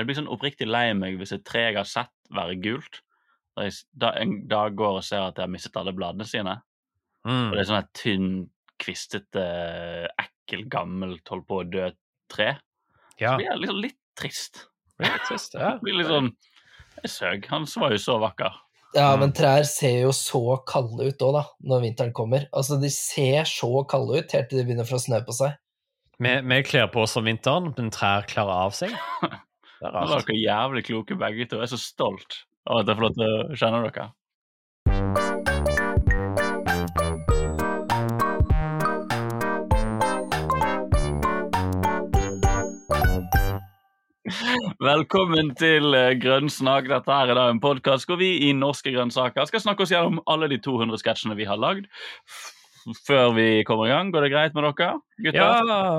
Men jeg blir sånn oppriktig lei meg hvis et tre jeg har sett være gult, da jeg da en dag går og ser at jeg har mistet alle bladene sine. Mm. Og det er sånn et tynn, kvistete, ekkel, gammelt, holdt på å dø tre. Ja. Så blir jeg liksom litt trist. Det litt trist, ja. Blir litt sånn Jeg søg. Han var jo så vakker. Ja, Mm. men trær ser jo så kalde ut òg, da, når vinteren kommer. Altså, de ser så kalde ut helt til de begynner å få snø på seg. Vi, vi kler på oss om vinteren, men trær klarer av seg. Det er dere jævlig kloke begge to. Jeg er så stolt av at jeg får lov til å kjenne dere. Velkommen til eh, Grønnsnakk. Dette er da en podkast hvor vi i Norske grønnsaker skal snakke oss gjennom alle de 200 sketsjene vi har lagd. Før vi kommer i gang, går det greit med dere, gutter? Ja,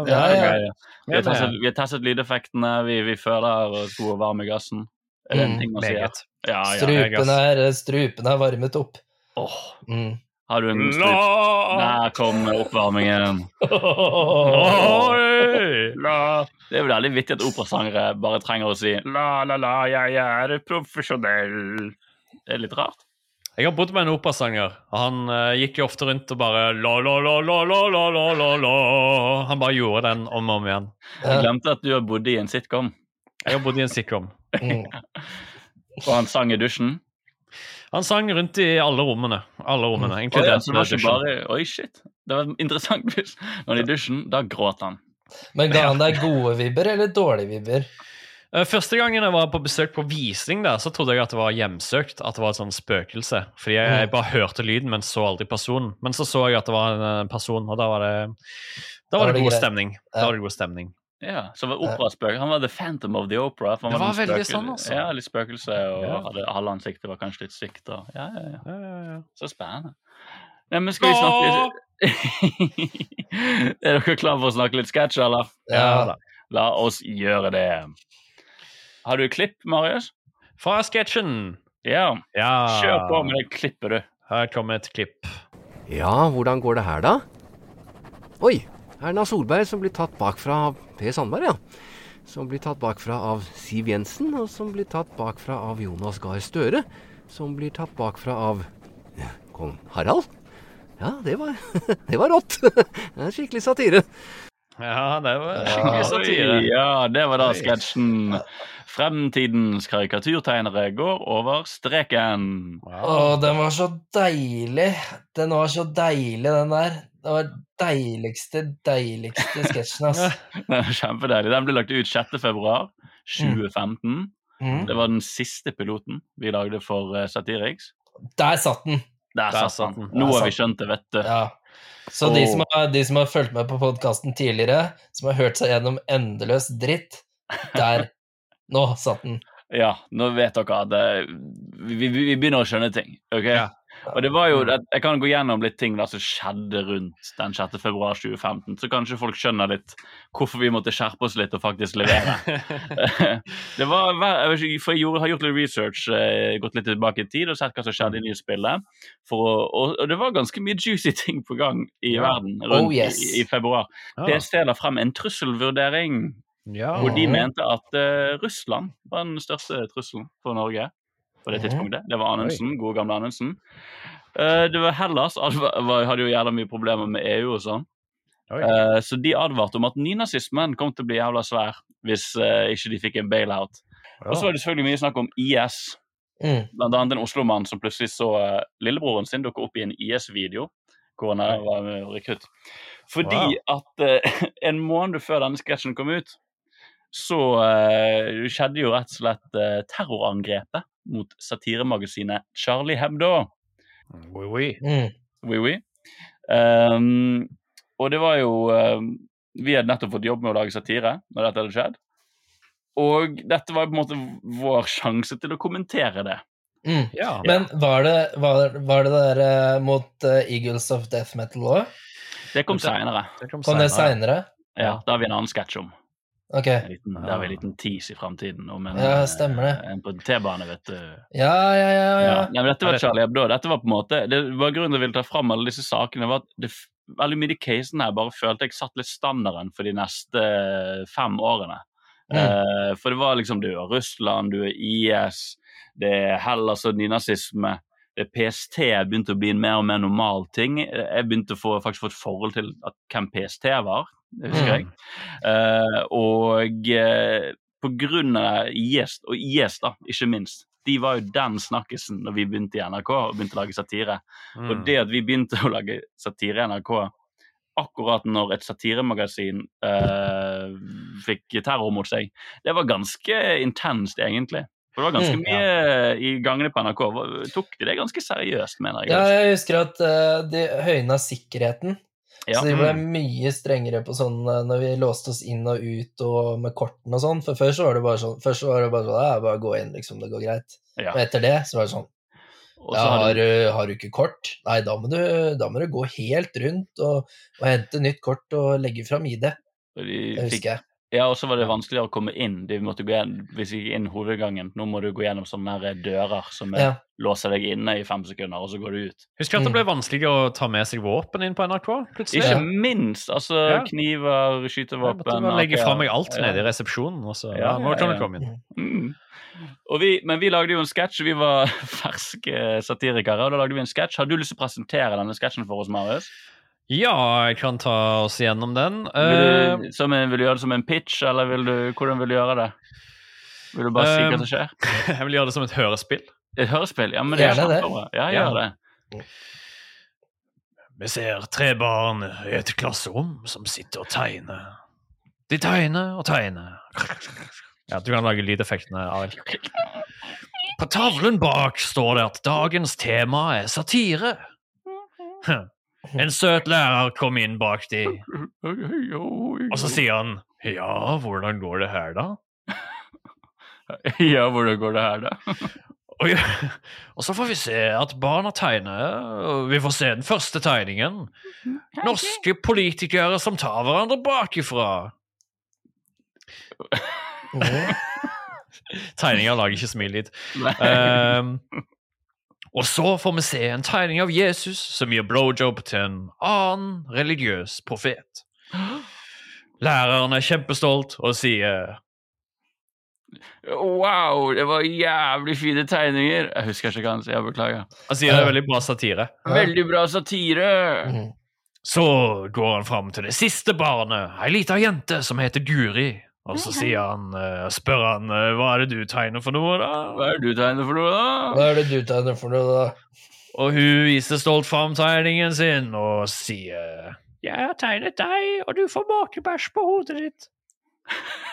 Ja, Ja, ja. Vi har testet, vi har testet lydeffektene, vi, vi føler oss gode og varme i gassen. Er det en Mm, ting man sier? Ja, ja. Strupene er, strupen er varmet opp. Oh. Mm. har du en strup? La! Der kom oppvarmingen. Det er jo veldig vittig at operasangere bare trenger å si la, la, la, jeg er profesjonell. Det er litt rart. Jeg har bodd med en operasanger. Han uh, gikk jo ofte rundt og bare la, la, la, la, la, la, la, la. Han bare gjorde den om og om igjen. Jeg glemte at du har bodd i en sitcom. Jeg har bodd i en sitcom. Og han sang i dusjen? Han sang rundt i alle rommene. Alle rommene, inkludert oh, ja, så det var ikke bare, Oi, shit. Det var interessant. Når han er i dusjen, da gråt han. Men ga han deg gode vibber eller dårlige vibber? Eh, Første gangen jeg var på besøk på visning, der, så trodde jeg at det var hjemsøkt. At det var et sånn spøkelse. Fordi jeg, jeg bare hørte lyden, men så aldri personen. Men så så jeg at det var en eh, person, og da var det Da var det god stemning. Da var det god stemning. Ja, så var operaspøk. Han var the phantom of the opera. for han Det var var veldig sånn, altså. Ja, litt spøkelse, og Ja. hadde halve ansiktet var kanskje litt sykt. Og, ja, ja, ja. Ja, ja, ja. Så spennende. Nei, men skal vi snakke Er dere klare for å snakke litt sketsj, eller? Ja. da. La oss gjøre det. Har du klipp, Marius? Fra sketsjen. Ja. Ja. Kjør på med det klippet, du. Her kommer et klipp. Ja, hvordan går det her da? Oi, Erna Solberg som blir tatt bakfra av Per Sandberg, ja. Som blir tatt bakfra av Siv Jensen, og som blir tatt bakfra av Jonas Gahr Støre. Som blir tatt bakfra av kong Harald. Ja, det var, det var rått. Det er skikkelig satire. Ja, det var skikkelig satire. Ja, det var da sketsjen. Fremtidens karikaturtegnere går over streken. Å, den var så deilig. Den var så deilig, den der. Det var deiligste, deiligste sketsjen, ass. Den er kjempedeilig. Den ble lagt ut 6. februar 2015. Mm. Det var den siste piloten vi lagde for uh, Satiriks. Der satt den. Der Der satt den. Nå har vi skjønt det, vet du. Ja. Så de, som har, de som har fulgt med på podkasten tidligere, som har hørt seg gjennom endeløs dritt, der Nå satt den. Ja, nå vet dere at eh, vi, vi, vi begynner å skjønne ting. ok? Ja. Og det var jo, Jeg kan gå gjennom litt ting da som skjedde rundt den 6. februar 2015, så kanskje folk skjønner litt hvorfor vi måtte skjerpe oss litt og faktisk levere. det var, for jeg har gjort litt research, eh, gått litt tilbake i tid og sett hva som skjedde i nyhetsbildet. Og, og det var ganske mye juicy ting på gang i verden rundt Oh, yes. i, i februar. PST la frem en trusselvurdering Ja. hvor de mente at uh, Russland var den største trusselen for Norge på det tidspunktet. Det var Anundsen, gode gamle Anundsen. Uh, det var Hellas, hadde jo jævla mye problemer med EU og sånn. Eh, så de advarte om at nynazismen kom til å bli jævla svær hvis uh, ikke de fikk en bailout. Og så var det selvfølgelig mye snakk om IS. Mm. Blant annet en Oslo-mann som plutselig så lillebroren sin dukke opp i en IS-video. Hvor han var med rekrutt. Fordi at eh, en måned før denne sketsjen kom ut, så uh, skjedde jo rett og slett uh, terrorangrepet mot satiremagasinet Charlie Hebdo. Oui, oui. Mm. Oui, oui. Um, og det var jo uh, Vi hadde nettopp fått jobb med å lage satire når dette hadde skjedd. Og dette var på en måte vår sjanse til å kommentere det. Mm. Ja. Men var det, var, var det der eh, mot Eagles of Death Metal òg? Det kom seinere. Kom Kom det seinere? Ja, det har vi en annen sketsj om. Ok. En liten, Det har vi en liten tease i framtiden. Om en, Ja, eh, en på T-bane, vet du. Ja, ja, ja. Ja. ja. Nei, men dette var Charlie Hebdo. Dette var på en måte, det var Grunnen til jeg ville ta fram alle disse sakene, var at det, veldig mye i de casene her bare følte jeg satt litt standarden for de neste fem årene. Eh, for det var liksom Du er Russland, du er IS, det er Hellas og nynazisme. Det er PST begynte å bli en mer og mer normal ting. Jeg begynte å få, faktisk få et forhold til at, hvem PST var, husker Mm. jeg. Uh, og uh, på grunn av IS, og IS da, ikke minst, de var jo den snakkisen når vi begynte i NRK og begynte å lage satire. Og Mm. det at vi begynte å lage satire i NRK akkurat når et satiremagasin uh, fikk terror mot seg, det var ganske intenst, egentlig. For det var ganske Mm, mye i gangene på NRK. Tok de det ganske seriøst, mener jeg. Ja, jeg husker at uh, de høyna sikkerheten. Ja. Så de ble mye strengere på sånn eh, når vi låste oss inn og ut og med kortene og sånn. For før så var det bare sånn Først så var det bare sånn Ja, bare gå inn, liksom. Det går greit. Ja. Og etter det så var det sånn Ja, har, du- har du ikke kort? Nei, da må du, da må du gå helt rundt og, og hente nytt kort og legge fram ID. de Det fikk, husker jeg. Ja, og så var det vanskeligere å komme inn. De måtte gå igjen, hvis vi gikk inn hovedgangen, nå må du gå gjennom sånne her dører som er, Ja. låser deg inne i fem sekunder, og så går du ut. Husker at det ble vanskelig å ta med seg våpen inn på NRK? plutselig. Ikke minst. Altså Ja. kniver, Jeg måtte bare legge fra meg alt ja. nede i resepsjonen. Og så, Ja, ja, nå ja, kan du komme inn. Mm. Og vi, men vi lagde jo en sketsj, og vi var ferske satirikere. Og da lagde vi en sketsj. Har du lyst til å presentere denne sketsjen for oss, Marius? Ja, jeg kan ta oss gjennom den. Vil Eh, du, som en, vil du gjøre det som en pitch, eller vil du, hvordan vil du gjøre det? Vil du bare si hva Um, som skjer? jeg vil gjøre det som et hørespill. Et hørespill? Ja, men det er det. kjempebra. Ja, Ja. gjør det. Vi ser tre barn i et klasserom som sitter og tegner. De tegner og tegner. Ja, Du kan lage lydeffektene, Arild. På tavlen bak står det at dagens tema er satire. En søt lærer kom inn bak de, og så sier han Ja, hvordan går det her, da? Ja, hvordan går det her, da? Og, og så får vi se at barna tegner, vi får se den første tegningen. Norske politikere som tar hverandre bakifra. Tegninga lager ikke så Nei lyd. Og så får vi se en tegning av Jesus som gir blowjob til en annen religiøs profet. Læreren er kjempestolt og sier Wow, det var jævlig fine tegninger. Jeg husker ikke hva han sier, jeg beklager. Han sier det er veldig bra satire. Veldig bra satire. Mhm. Så går han fram til det siste barnet, ei lita jente som heter Guri. Og så sier han, eh, spør han eh, hva er det du tegner for noe, da? Hva er det du tegner for noe, da? Hva er det du tegner for noe, da? Og hun viser stolt fram tegningen sin og sier Jeg har tegnet deg, og du får makebæsj på hodet ditt.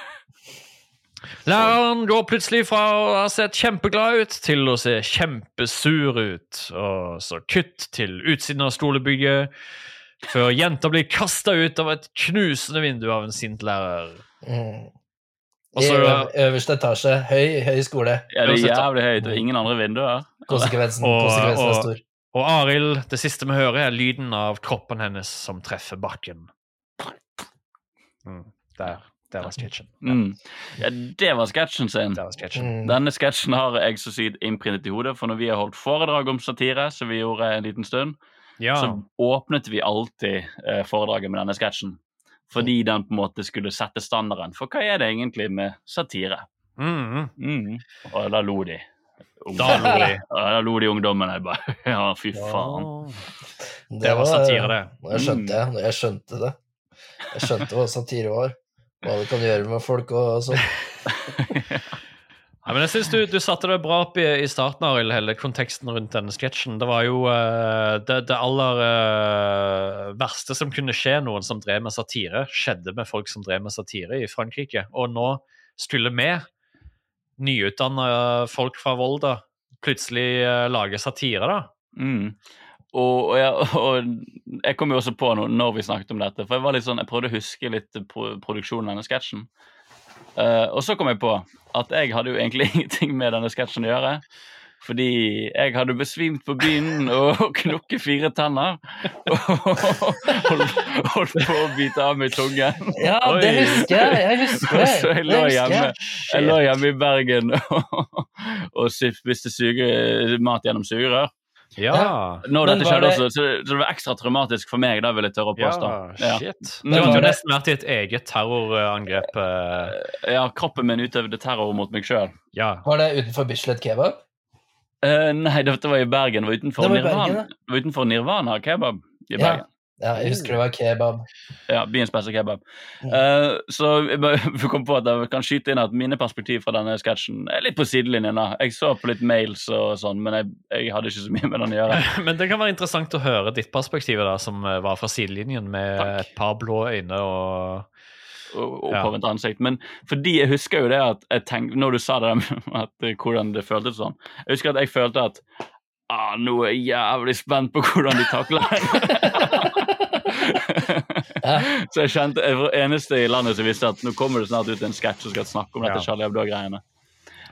Læreren går plutselig fra å ha sett kjempeglad ut til å se kjempesur ut, og så kutt til utsiden av skolebygget, før jenta blir kasta ut av et knusende vindu av en sint lærer. Mm. I så øverste etasje. Høy, høy skole. Ja, det er jævlig høyt, og ingen andre vinduer. Konsekvensen, Og- konsekvensen er stor. Og Arild, det siste vi hører, er lyden av kroppen hennes som treffer bakken. Mm, der. Der var sketsjen. Mm. Ja, det var sketsjen sin. Var sketchen. Mm. Denne sketsjen har jeg så sykt innprintet i hodet, for når vi har holdt foredrag om satire, som vi gjorde en liten stund, Ja. så åpnet vi alltid eh, foredraget med denne sketsjen. Fordi den på en måte skulle sette standarden for hva er det egentlig med satire. Mm, Mm. Og da lo de. da lo de. Ja, da lo de ungdommene. Jeg bare Ja, fy faen. Det var satire, det. Jeg skjønte, Mm. jeg skjønte det. Jeg skjønte hva satire var. Hva det kan gjøre med folk og sånn. Ja, men jeg synes du, du satte det bra opp i, i starten, Arild, hele konteksten rundt denne sketsjen. Det var jo uh, det, det aller uh, verste som kunne skje noen som drev med satire, skjedde med folk som drev med satire i Frankrike. Og nå skulle vi, nyutdanna folk fra Volda, plutselig uh, lage satire, da. Mm. Og, og, jeg, og jeg kom jo også på noe når vi snakket om dette, for jeg var litt sånn, jeg prøvde å huske litt produksjonen av denne sketsjen. Eh, og så kom jeg på at jeg hadde jo egentlig ingenting med denne sketsjen å gjøre. Fordi jeg hadde besvimt på byen og knukket fire tenner. Og holdt, på å bite av meg tungen. Ja, det husker jeg. Jeg husker det. Så jeg lå hjemme, jeg lå hjemme i Bergen og, og spiste mat gjennom sugerør. Ja. Når dette skjedde det- også, så det, så det var ekstra traumatisk for meg, da vil jeg tørre å påstå. Ja, shit. Ja. Det var nesten vært i et eget terrorangrep. eh, Ja, kroppen min utøvde terror mot meg sjøl. Ja. Var det utenfor Bislett kebab? nei, dette var i Bergen. Det var utenfor, Det var Nirvana, Bergen, det var utenfor Nirvana kebab i Ja. Bergen. Ja, jeg husker det var kebab. Ja, byens beste kebab. Mm. Eh, så jeg kom på at jeg kan skyte inn at mine perspektiv fra denne sketsjen er litt på sidelinjen. da. Jeg så på litt mails og sånn, men jeg, jeg hadde ikke så mye med den å gjøre. Men det kan være interessant å høre ditt perspektiv, da, som eh, var fra sidelinjen med Takk. et par blå øyne og og Ja. ansikt. Men fordi jeg husker jo det at jeg tenkte, når du sa det der med at, eh, hvordan det føltes sånn Jeg husker at jeg følte at ah, nå er jeg jævlig spent på hvordan de takler det. Så jeg kjente, jeg var eneste i landet som visste at nå kommer det snart ut en sketsj som skal snakke om dette Ja. Charlie Hebdo-greiene.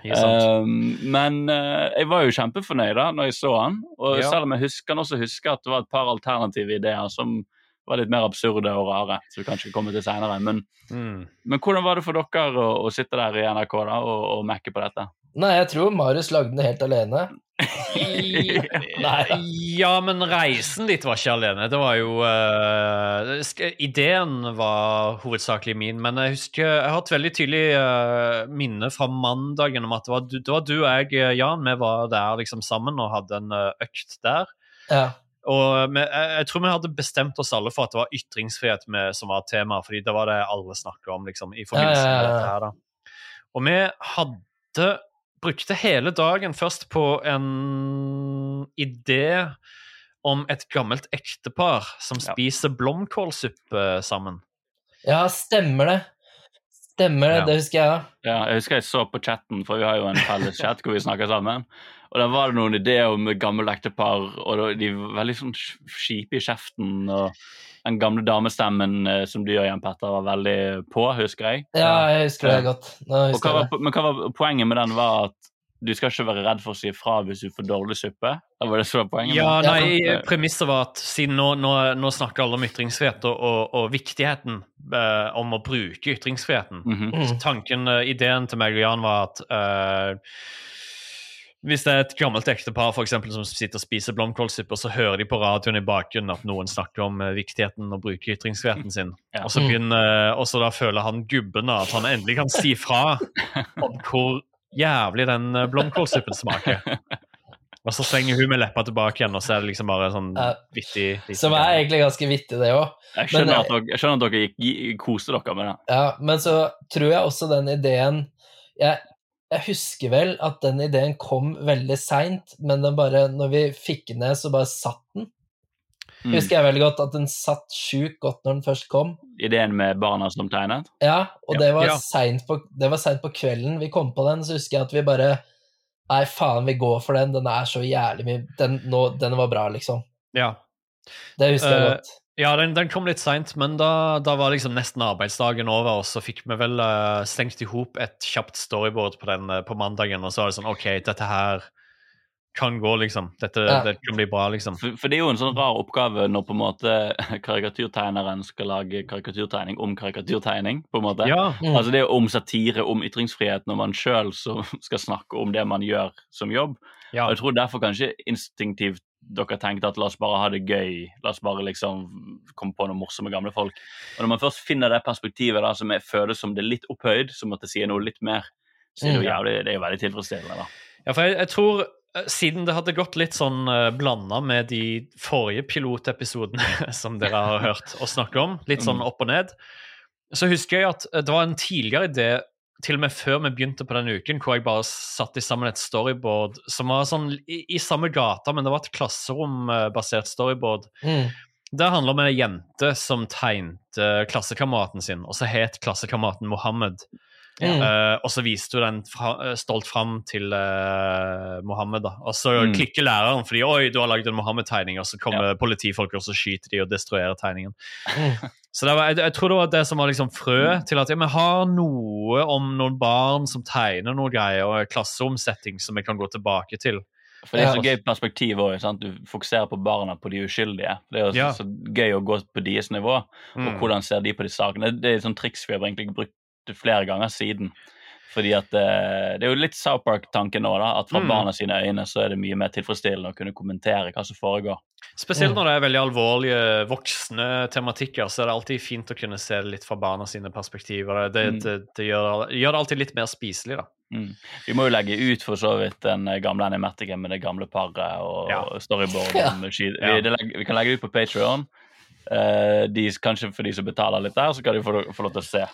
Um, men uh, jeg var jo kjempefornøyd da når jeg så han. Og Ja. selv om jeg husker, kan også huske at det var et par alternative ideer som var litt mer absurde og rare. som vi kanskje kommer til senere. Men, Mm. men hvordan var det for dere å, å sitte der i NRK da og, og mekke på dette? Nei, jeg tror Marius lagde den helt alene. Ja, men reisen dit var ikke alene. Det var jo uh, Ideen var hovedsakelig min, men jeg husker Jeg har et veldig tydelig uh, minne fra mandagen om at det var, du- det var du og jeg, eh, Jan, vi var der liksom sammen og hadde en økt der. Ja. Og vi, jeg, jeg tror vi hadde bestemt oss alle for at det var ytringsfrihet med, som var tema, fordi det var det alle snakka om liksom, i forbindelse Ja, ja, ja, med ja. dette her. da. Og vi hadde brukte hele dagen først på en idé om et gammelt ektepar som Ja. spiser blomkålsuppe sammen. ja, stemmer det. Stemmer det, Ja. det husker jeg. Ja, jeg husker jeg så på chatten, for vi har jo en felles chat hvor vi snakker sammen. Og der var det noen ideer om gammelt ektepar, og de var veldig sånn kjipe i kjeften. og den gamle damestemmen eh, som du gjør igjen, Petter, var veldig på, husker jeg. Ja, jeg husker det godt. Nå Og hva var, men hva var poenget med den var at du skal ikke være redd for å si ifra hvis du får dårlig suppe? Da var det så poenget? Ja, nei. Premisset var at siden nå, nå, nå snakker alle om ytringsfrihet og, og, og viktigheten eh, om å bruke ytringsfriheten. mm -hmm. Tanken, eh, ideen til meg og Jan var at eh, hvis det er et gammelt ektepar for eksempel, som sitter og spiser blomkålsuppe, og så hører de på radioen i bakgrunnen at noen snakker om eh, viktigheten og bruker ytringsfriheten sin, Ja. og, så begynner, og så da føler han gubben at han endelig kan si fra om hvor jævlig den eh, blomkålsuppen smaker. Og så slenger hun med leppa tilbake igjen, og så er det liksom bare sånn vittig, vittig. Som er egentlig ganske vittig, det òg. Jeg eh, jeg skjønner at dere gikk, koste dere med det. Ja, men så tror jeg også den ideen jeg, jeg husker vel at den ideen kom veldig seint, men den bare, når vi fikk den ned, så bare satt den. Mm. Husker jeg veldig godt at den satt sjukt godt når den først kom. Ideen med barna som tegnet? Ja, og Ja. det var Ja. seint på, sent på kvelden vi kom på den, så husker jeg at vi bare Nei, faen, vi går for den. Den er så jævlig mye Den, nå, den var bra, liksom. Ja. Det husker jeg uh, godt. Ja, den, den kom litt seint, men da, da var liksom nesten arbeidsdagen over, og så fikk vi vel uh, slengt i hop et kjapt storyboard på den uh, på mandagen, og så var det sånn OK, dette her kan gå, liksom. Dette Ja. det kan bli bra, liksom. For, for det er jo en sånn rar oppgave når på en måte karikaturtegneren skal lage karikaturtegning om karikaturtegning. på en måte. Ja. Mm. Altså Det er om satire, om ytringsfrihet, når man sjøl skal snakke om det man gjør som jobb. ja. Og jeg tror derfor kanskje instinktivt dere tenkte at la oss bare ha det gøy. La oss bare liksom komme på noen morsomme gamle folk. Og når man først finner det perspektivet da, som føles som det er litt opphøyd, som at det sier noe litt mer, så er det jo Mm. jævlig, det er jo veldig tilfredsstillende. da. Ja, for jeg, jeg tror eh, siden det hadde gått litt sånn uh, blanda med de forrige pilotepisodene som dere har hørt oss snakke om, litt sånn Mm. opp og ned, så husker jeg at eh, det var en tidligere idé, til og med før vi begynte på den uken, hvor jeg bare satte sammen et storyboard som var sånn i, i samme gata, men det var et klasserombasert storyboard. Mm. Det handler om en jente som tegnte klassekameraten sin, og så het klassekameraten Mohammed. Mm. Uh, og så viste hun den fra, eh, stolt fram til uh, Mohammed. da. Og så Mm. klikker læreren fordi oi, du har lagd en Mohammed-tegning, og så kommer politifolk og så skyter de og destruerer tegningen. Mm. Så det var, jeg, jeg tror det var det som var liksom frø til at ja, vi har noe om noen barn som tegner noe greier, og klasseomsetting klasseromsetting som vi kan gå tilbake til. For det er så gøy perspektiv òg. Du fokuserer på barna, på de uskyldige. Det er Ja. så, så gøy å gå på deres nivå. Og Mm. hvordan ser de på de sakene? Det er et sånt triks vi har egentlig brukt flere ganger siden. Fordi at eh, Det er jo litt South Park-tanken nå, da. At fra Mm. barna sine øyne så er det mye mer tilfredsstillende å kunne kommentere hva som foregår. Spesielt Mm. når det er veldig alvorlige voksne tematikker, så er det alltid fint å kunne se det litt fra barna sine perspektiver. Det, Mm. det, det, gjør, gjør det alltid litt mer spiselig, da. Mm. Vi må jo legge ut for så vidt den eh, gamle animaticen med det gamle paret og Ja. storyboard. Ja. Vi, vi kan legge ut på Patrion. de, kanskje for de som betaler litt der, så kan de få, få lov til å se,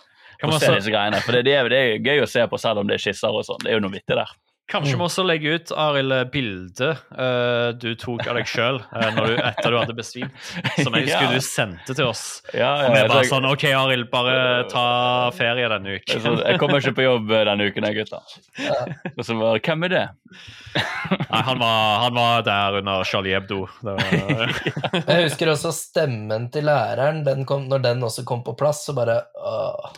Kan man se disse greiene. For det, det, er, det er gøy å se på selv om det er skisser og sånn. Det er jo noe vittig der. Kanskje Mm. vi også legge ut, Arild, bildet uh, du tok av deg sjøl etter du hadde besvimt, som jeg husker Ja. du sendte til oss. Ja, Og vi ja, bare så- sånn OK, Arild, bare ta ferie denne så uken. jeg kommer ikke på jobb eh, denne uken, jeg, gutta. Og så bare Hvem er det? Nei, han var, han var der under Charlie Hebdo. Var, Jeg husker også stemmen til læreren. Den kom, når den også kom på plass, så bare åh.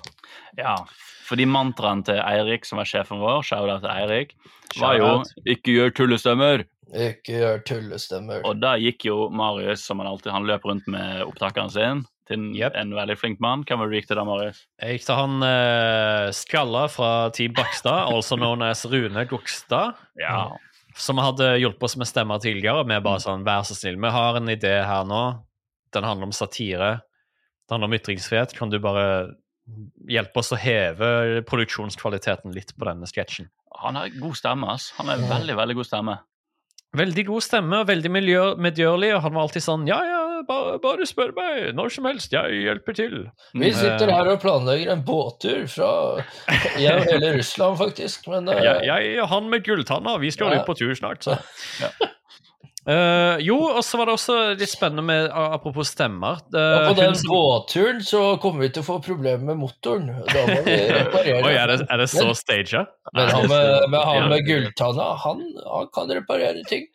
Ja, fordi mantraen til Eirik, som var sjefen vår, shout-out til Eirik, var jo 'ikke gjør tullestemmer'. Ikke gjør tullestemmer. Og da gikk jo Marius, som han alltid Han løp rundt med opptakeren sin, til en, Yep. en veldig flink mann. Hvem var det du gikk til da, Marius? Jeg gikk til han uh, skalla fra Team Bakstad, also known as Rune Gokstad. Ja. som hadde hjulpet oss med stemmer tidligere. Vi er bare sånn, vær så snill, vi har en idé her nå. Den handler om satire. Det handler om ytringsfrihet. Kan du bare hjelpe oss å heve produksjonskvaliteten litt på denne sketsjen? Han har god stemme, ass. Han har veldig, veldig god stemme. Veldig god stemme, og veldig medgjørlig, og han var alltid sånn Ja, ja, bare, bare spør meg når som helst, jeg hjelper til. Vi sitter her og planlegger en båttur fra ja, hele Russland, faktisk. Men uh, Jeg, jeg og han med gulltanna, vi skal Ja. ut på tur snart, så. Ja. Eh, jo, og så var det også litt spennende med Apropos stemmer. Uh, ja, på den som- båtturen så kommer vi til å få problemer med motoren. Da må vi reparere. Oi, er det, er det så staged? Men han med, med, han med gulltanna, han, han kan reparere ting.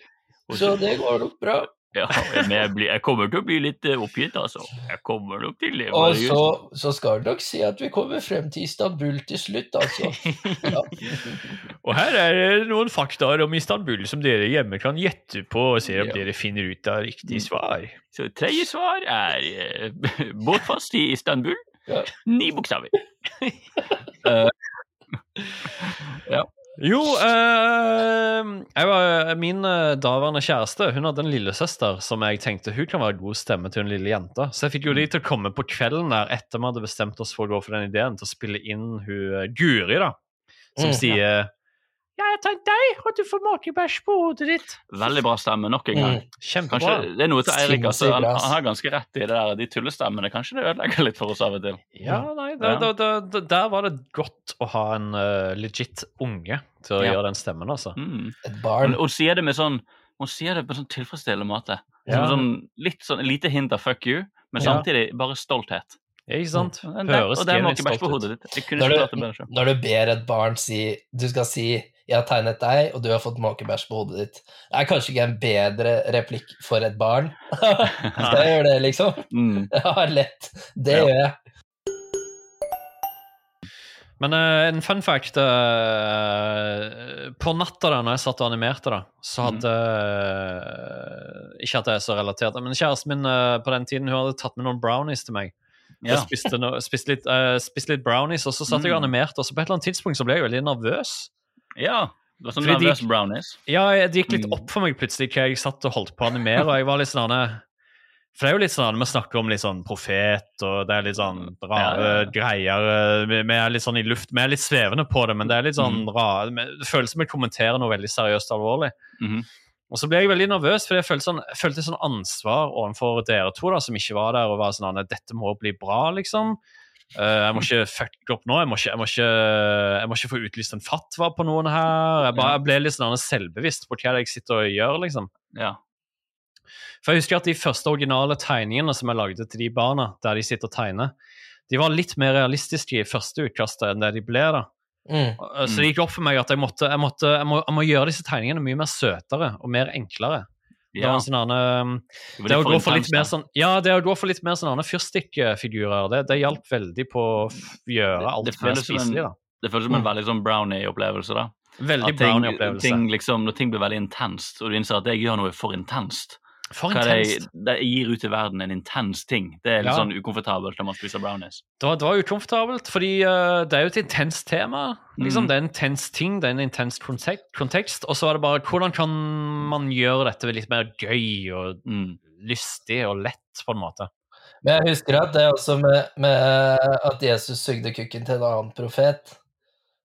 Så det går nok bra. Ja, men jeg, blir, jeg kommer til å bli litt eh, oppgitt, altså. Jeg kommer nok til det. Og så, så skal du nok si at vi kommer frem til Istanbul til slutt, altså. Ja. Og her er det noen faktaer om Istanbul som dere hjemme kan gjette på og se om Ja. dere finner ut av riktig svar. Så tredje svar er eh, båtfast i Istanbul. Ja. Ni bokstaver. Jo, eh, var, min eh, daværende kjæreste hun hadde en lillesøster som jeg tenkte hun kan være god stemme til en lille jente. Så jeg fikk jo de til å komme på kvelden der etter vi hadde bestemt oss for å gå for den ideen, til å spille inn hun eh, Guri, da. Som Mm. sier Ja, jeg tenkte deg og du får måkebæsj på hodet ditt. Veldig bra stemme nok en gang. Mm. Kjempebra. Kanskje Det er noe til Eirik. Altså, han, han har ganske rett i det der, de tullestemmene. Kanskje det ødelegger litt for oss av og til. Ja, nei, da, Ja. da, da, da, der var det godt å ha en uh, legit unge til å Ja. gjøre den stemmen, altså. Mm. Et barn. hun sier det med sånn hun sier det på en sånn tilfredsstillende måte. Ja. Sånn, litt sånn lite hint av fuck you, men Ja. samtidig bare stolthet. Ikke sant? Høres og det må genuint på stolt ut. Når du, når du ber et barn si Du skal si 'Jeg har tegnet deg, og du har fått måkebæsj på hodet ditt'. Det er kanskje ikke en bedre replikk for et barn. Skal jeg gjøre det, liksom? Mm. Ja, lett. Det Ja. gjør jeg. Men uh, en fun fact uh, På natta da når jeg satt og animerte, da, så hadde eh, Ikke at det er så relatert, men kjæresten min på den tiden hun hadde tatt med noen brownies til meg. Ja. Jeg spiste, no, spiste, litt, spiste litt brownies, og så satt jeg og Mm. animerte, og så på et eller annet tidspunkt så ble jeg veldig nervøs. Ja. Du var sånn Fordi nervøs nervøs brownies. Ja, det gikk litt Mm. opp for meg plutselig hva jeg satt og holdt på å animere, og jeg var litt sånn For det er jo litt sånn, Vi snakker om litt sånn profet, og det er litt sånn rare Ja, greier. eh, Vi, vi er litt sånn i luft, vi er litt svevende på det, men det er litt sånn Mm. rare Det føles som jeg kommenterer noe veldig seriøst og alvorlig. Mm. Og så ble jeg veldig nervøs, for jeg følte, sånn, jeg følte sånn ansvar overfor dere to da, som ikke var der, og var sånn at dette må bli bra, liksom. Eh, jeg må ikke fucke opp nå. Jeg må ikke, jeg, må ikke, jeg må ikke få utlyst en fatwa på noen her. Jeg, bare, jeg ble litt sånn selvbevisst på hva jeg sitter og gjør, liksom. Ja. For jeg husker at de første originale tegningene som jeg lagde til de barna, der de sitter og tegner, de var litt mer realistiske i første utkastet enn det de ble, da. Mm. Så det gikk opp for meg at jeg måtte, jeg måtte jeg må, jeg må gjøre disse tegningene mye mer søtere og mer enklere. Det, ja. var en sånn, annen, Det det, å gå for litt mer sånn, ja, det å gå for litt mer sånne fyrstikkfigurer, det, det hjalp veldig på å gjøre alt det mer som en- spiselig. da. Det føles som en Mm. veldig sånn brownie-opplevelse. da. Veldig brownie-opplevelse. ting liksom, Når ting blir veldig intenst, og du innser at jeg gjør noe for intenst, For hva det, intenst. det gir ut i verden en intens ting. Det er litt Ja. sånn ukomfortabelt når man spiser brownies. Det var, det var ukomfortabelt, fordi uh, det er jo et intenst tema. Liksom, mm. Det er en intens ting, det er en intens kontek kontekst. Og så er det bare hvordan kan man gjøre dette litt mer gøy og Mm. lystig og lett, på en måte. Men jeg husker at det også med, med at Jesus sugde kukken til en annen profet,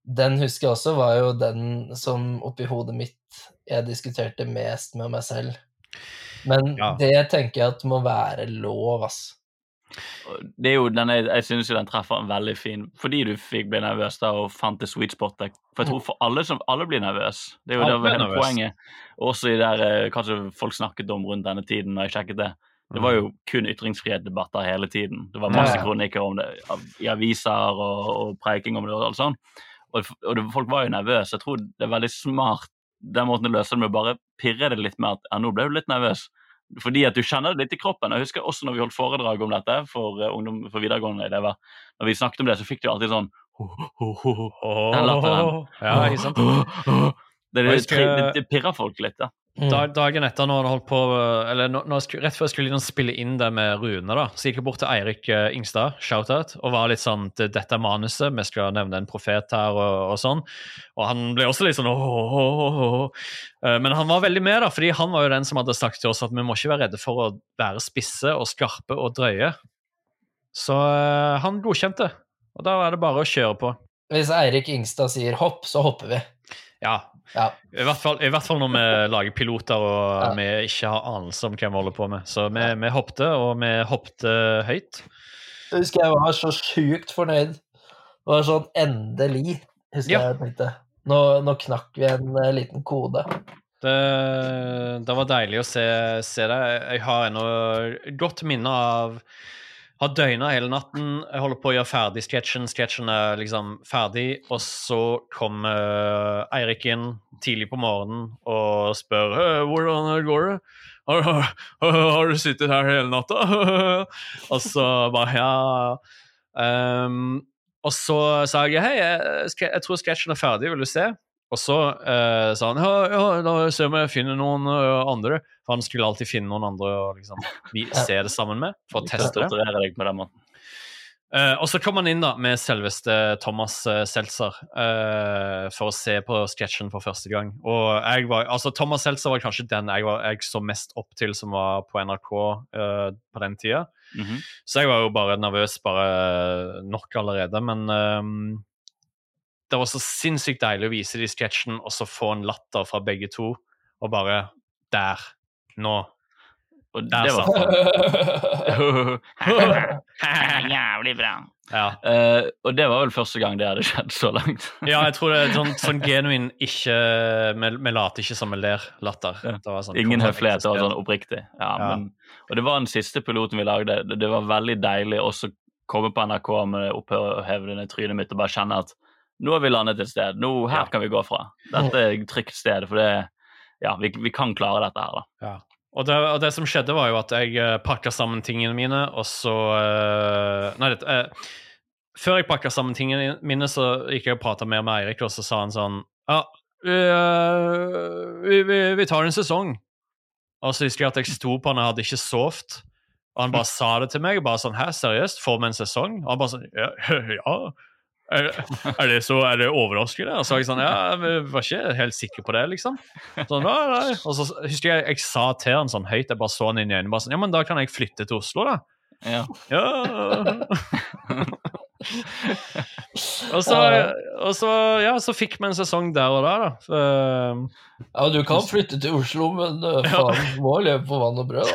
den husker jeg også var jo den som oppi hodet mitt jeg diskuterte mest med meg selv. Men Ja. det tenker jeg at må være lov, ass. Det er jo, den er, jeg synes jo den treffer en veldig fin Fordi du fikk bli nervøs da og fant det sweet spotet. For jeg tror for alle som alle blir nervøs. Det er jo Alle det hele poenget. Også i der eh, kanskje folk snakket om rundt denne tiden, når jeg sjekket det. Det var jo kun ytringsfrihetsdebatter hele tiden. Det var masse kronikker om det i aviser og, og preiking om det og alt sånt. Og, og det, folk var jo nervøse. Jeg tror det er veldig smart den måten du løser det med å bare pirre det litt med at ja, nå ble du litt nervøs. Fordi at du kjenner det litt i kroppen. Jeg husker også når vi holdt foredrag om dette for, eh, ungdom, for videregående elever. Når vi snakket om det, så fikk du alltid sånn. Den latteren. Ja, ikke sant? Det, det, det, det pirrer folk litt, da. Mm. Da, dagen etter, når han holdt på Eller når, når rett før jeg skulle spille inn det med Rune, da, så gikk jeg bort til Eirik eh, Ingstad, shout-out, og var litt sånn til Dette manuset, vi skal nevne en profet her, og, og sånn. Og han ble også litt sånn åh, åh, åh, åh. Eh, Men han var veldig med, da, fordi han var jo den som hadde sagt til oss at vi må ikke være redde for å være spisse og skarpe og drøye. Så øh, han godkjente, og da er det bare å kjøre på. Hvis Eirik Ingstad sier hopp, så hopper vi. Ja, Ja. I hvert, fall, I hvert fall når vi lager piloter og Ja. vi ikke har anelse om hva vi holder på med. Så vi, vi hoppte, og vi hoppte høyt. Jeg husker jeg var så sjukt fornøyd. Det var sånn endelig, husker Ja. jeg tenkte. Nå, nå knakk vi en eh, liten kode. Det, det var deilig å se, se det. Jeg har ennå godt minne av Har døgna hele natten. Holder på å gjøre ferdig sketsjen. Sketsjen er liksom ferdig, og så kommer Eirik inn tidlig på morgenen og spør «Øh, hvordan går det. Har, har, har du sittet her hele natta? og så bare Ja. um, og så sa jeg hei, jeg, jeg tror sketsjen er ferdig, vil du se? Og så eh, sa han ja, ja, da ser vi om jeg finner noen uh, andre. For han skulle alltid finne noen andre å liksom, vi se det sammen med, for å teste det. Deg den måten. Eh, og så kom han inn da med selveste Thomas uh, Seltzer eh, for å se på sketsjen for første gang. Og jeg var, altså Thomas Seltzer var kanskje den jeg, var, jeg så mest opp til som var på NRK eh, på den tida. Mhm. Så jeg var jo bare nervøs bare nok allerede. Men ehm, det var så sinnssykt deilig å vise det i sketsjen, og så få en latter fra begge to. Og bare Der. Nå. Og Der det var satt Jævlig bra. Ja. Uh, og det var vel første gang det hadde skjedd så langt. ja, jeg tror det er sånn, sånn genuin ikke Vi, vi later ikke som vi ler-latter. Det var sånn, Ingen kom høflighet, det var sånn oppriktig. Ja, Ja. Men, og det var den siste piloten vi lagde. Det, var veldig deilig også komme på NRK med opphevende trynet mitt og bare kjenne at nå har vi landet et sted. Nå, her Ja. kan vi gå fra. Dette er et trygt sted, for det ja, vi, vi kan klare dette her, da. Ja. Og det, og det som skjedde, var jo at jeg uh, pakka sammen tingene mine, og så uh, Nei, det, uh, før jeg pakka sammen tingene mine, så gikk jeg og prata mer med Eirik, og så sa han sånn Ja, eh, vi, vi, vi tar en sesong. Og så husker jeg at jeg sto på han, jeg hadde ikke sovet. Og han bare sa det til meg, bare sånn Hæ, seriøst? Får vi en sesong? Og han bare sånn Ja. ja. Er, er, det så, er det overraskende? Og så var jeg sånn Ja, jeg var ikke helt sikker på det, liksom. Sånn, nei, nei. Og så husker jeg jeg sa til han sånn høyt, jeg bare så han inn i øynene, bare sånn Ja, men da kan jeg flytte til Oslo, da. Ja. Ja. og så, og så, ja, så fikk vi en sesong der og der, da. Uh, Ja, du kan flytte til Oslo, men uh, faen, må leve på vann og brød, da.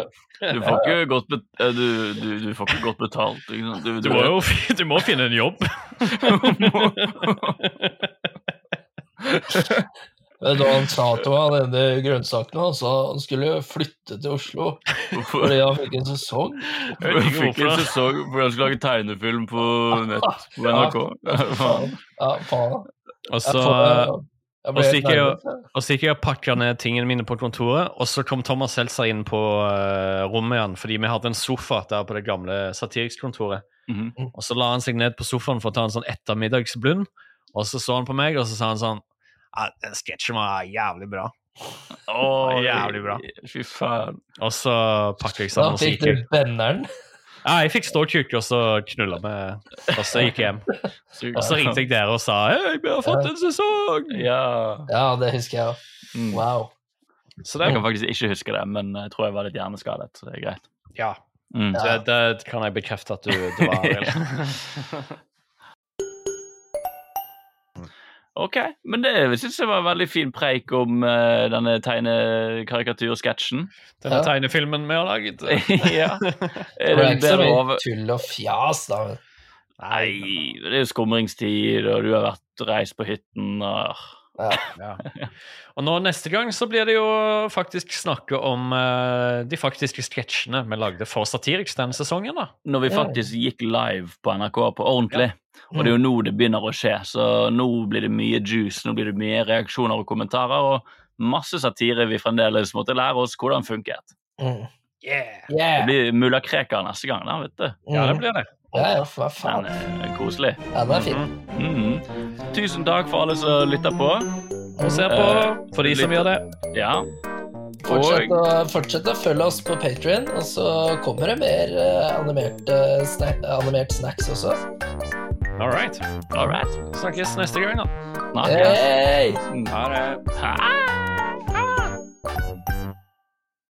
Du får ikke godt, bet eh, du, du, du får ikke godt betalt. Ikke sant? Du, du, må jo du må finne en jobb. Du hva han sa til meg, han ene grønnsakene? Han sa han skulle flytte til Oslo fordi han fikk en sesong. Ikke fikk en sesong fordi han skulle lage tegnefilm på nett på NRK. Faen. Ja, faen. Og så, får, jeg, jeg og så gikk jeg og pakka ned tingene mine på kontoret, og så kom Thomas Seltzer inn på uh, rommet igjen, fordi vi hadde en sofa der på det gamle satirikskontoret. Mhm. Og så la han seg ned på sofaen for å ta en sånn ettermiddagsblund, og så så han på meg, og så sa han sånn ja, den sketsjen var jævlig bra. Oh, Jævlig bra. Fy faen. Og så pakker jeg Da sammen så fikk du benneren. Ja, jeg fikk ståkuk, og så knulla vi, og så gikk jeg hjem. Og så ringte jeg dere og sa Hei, vi har fått en sesong! Ja. Ja, det husker jeg òg. Mm. Wow. Så det Jeg kan faktisk ikke huske det, men jeg tror jeg var litt hjerneskadet, så det er greit. Ja, Mm. Ja. det, det kan jeg bekrefte at du, du var. Ok, men det syns jeg var en veldig fin preik om uh, denne tegnekarikatursketsjen. Denne Ja. tegnefilmen vi har laget. ja. Det Er det, det ikke så mye over tull og fjas, da. Nei, det er jo skumringstid, og du har vært reist på hytten og Ja. Og nå neste gang så blir det jo faktisk snakke om uh, de faktiske sketsjene vi lagde for Satiriks denne sesongen. da. Når vi faktisk gikk live på NRK på ordentlig. Og det er jo nå det begynner å skje, så nå blir det mye juice, nå blir det mye reaksjoner og kommentarer, og masse satire vi fremdeles måtte lære oss hvordan funket. Mm. Yeah. Det Yeah. blir mulla Krekar neste gang, da, vet du. Ja, det blir det. Ja, ja, hva faen. Den er koselig. Ja, den er fin. Mhm. Tusen takk for alle som lytter på. Og ser på, for de som gjør det. Ja. Fortsett å, fortsett å følge oss på Patrion, og så kommer det mer eh, animert, animert snacks også. All right. all right. Snakkes neste gang, da. Snakkes. Hey! Ha det. Ha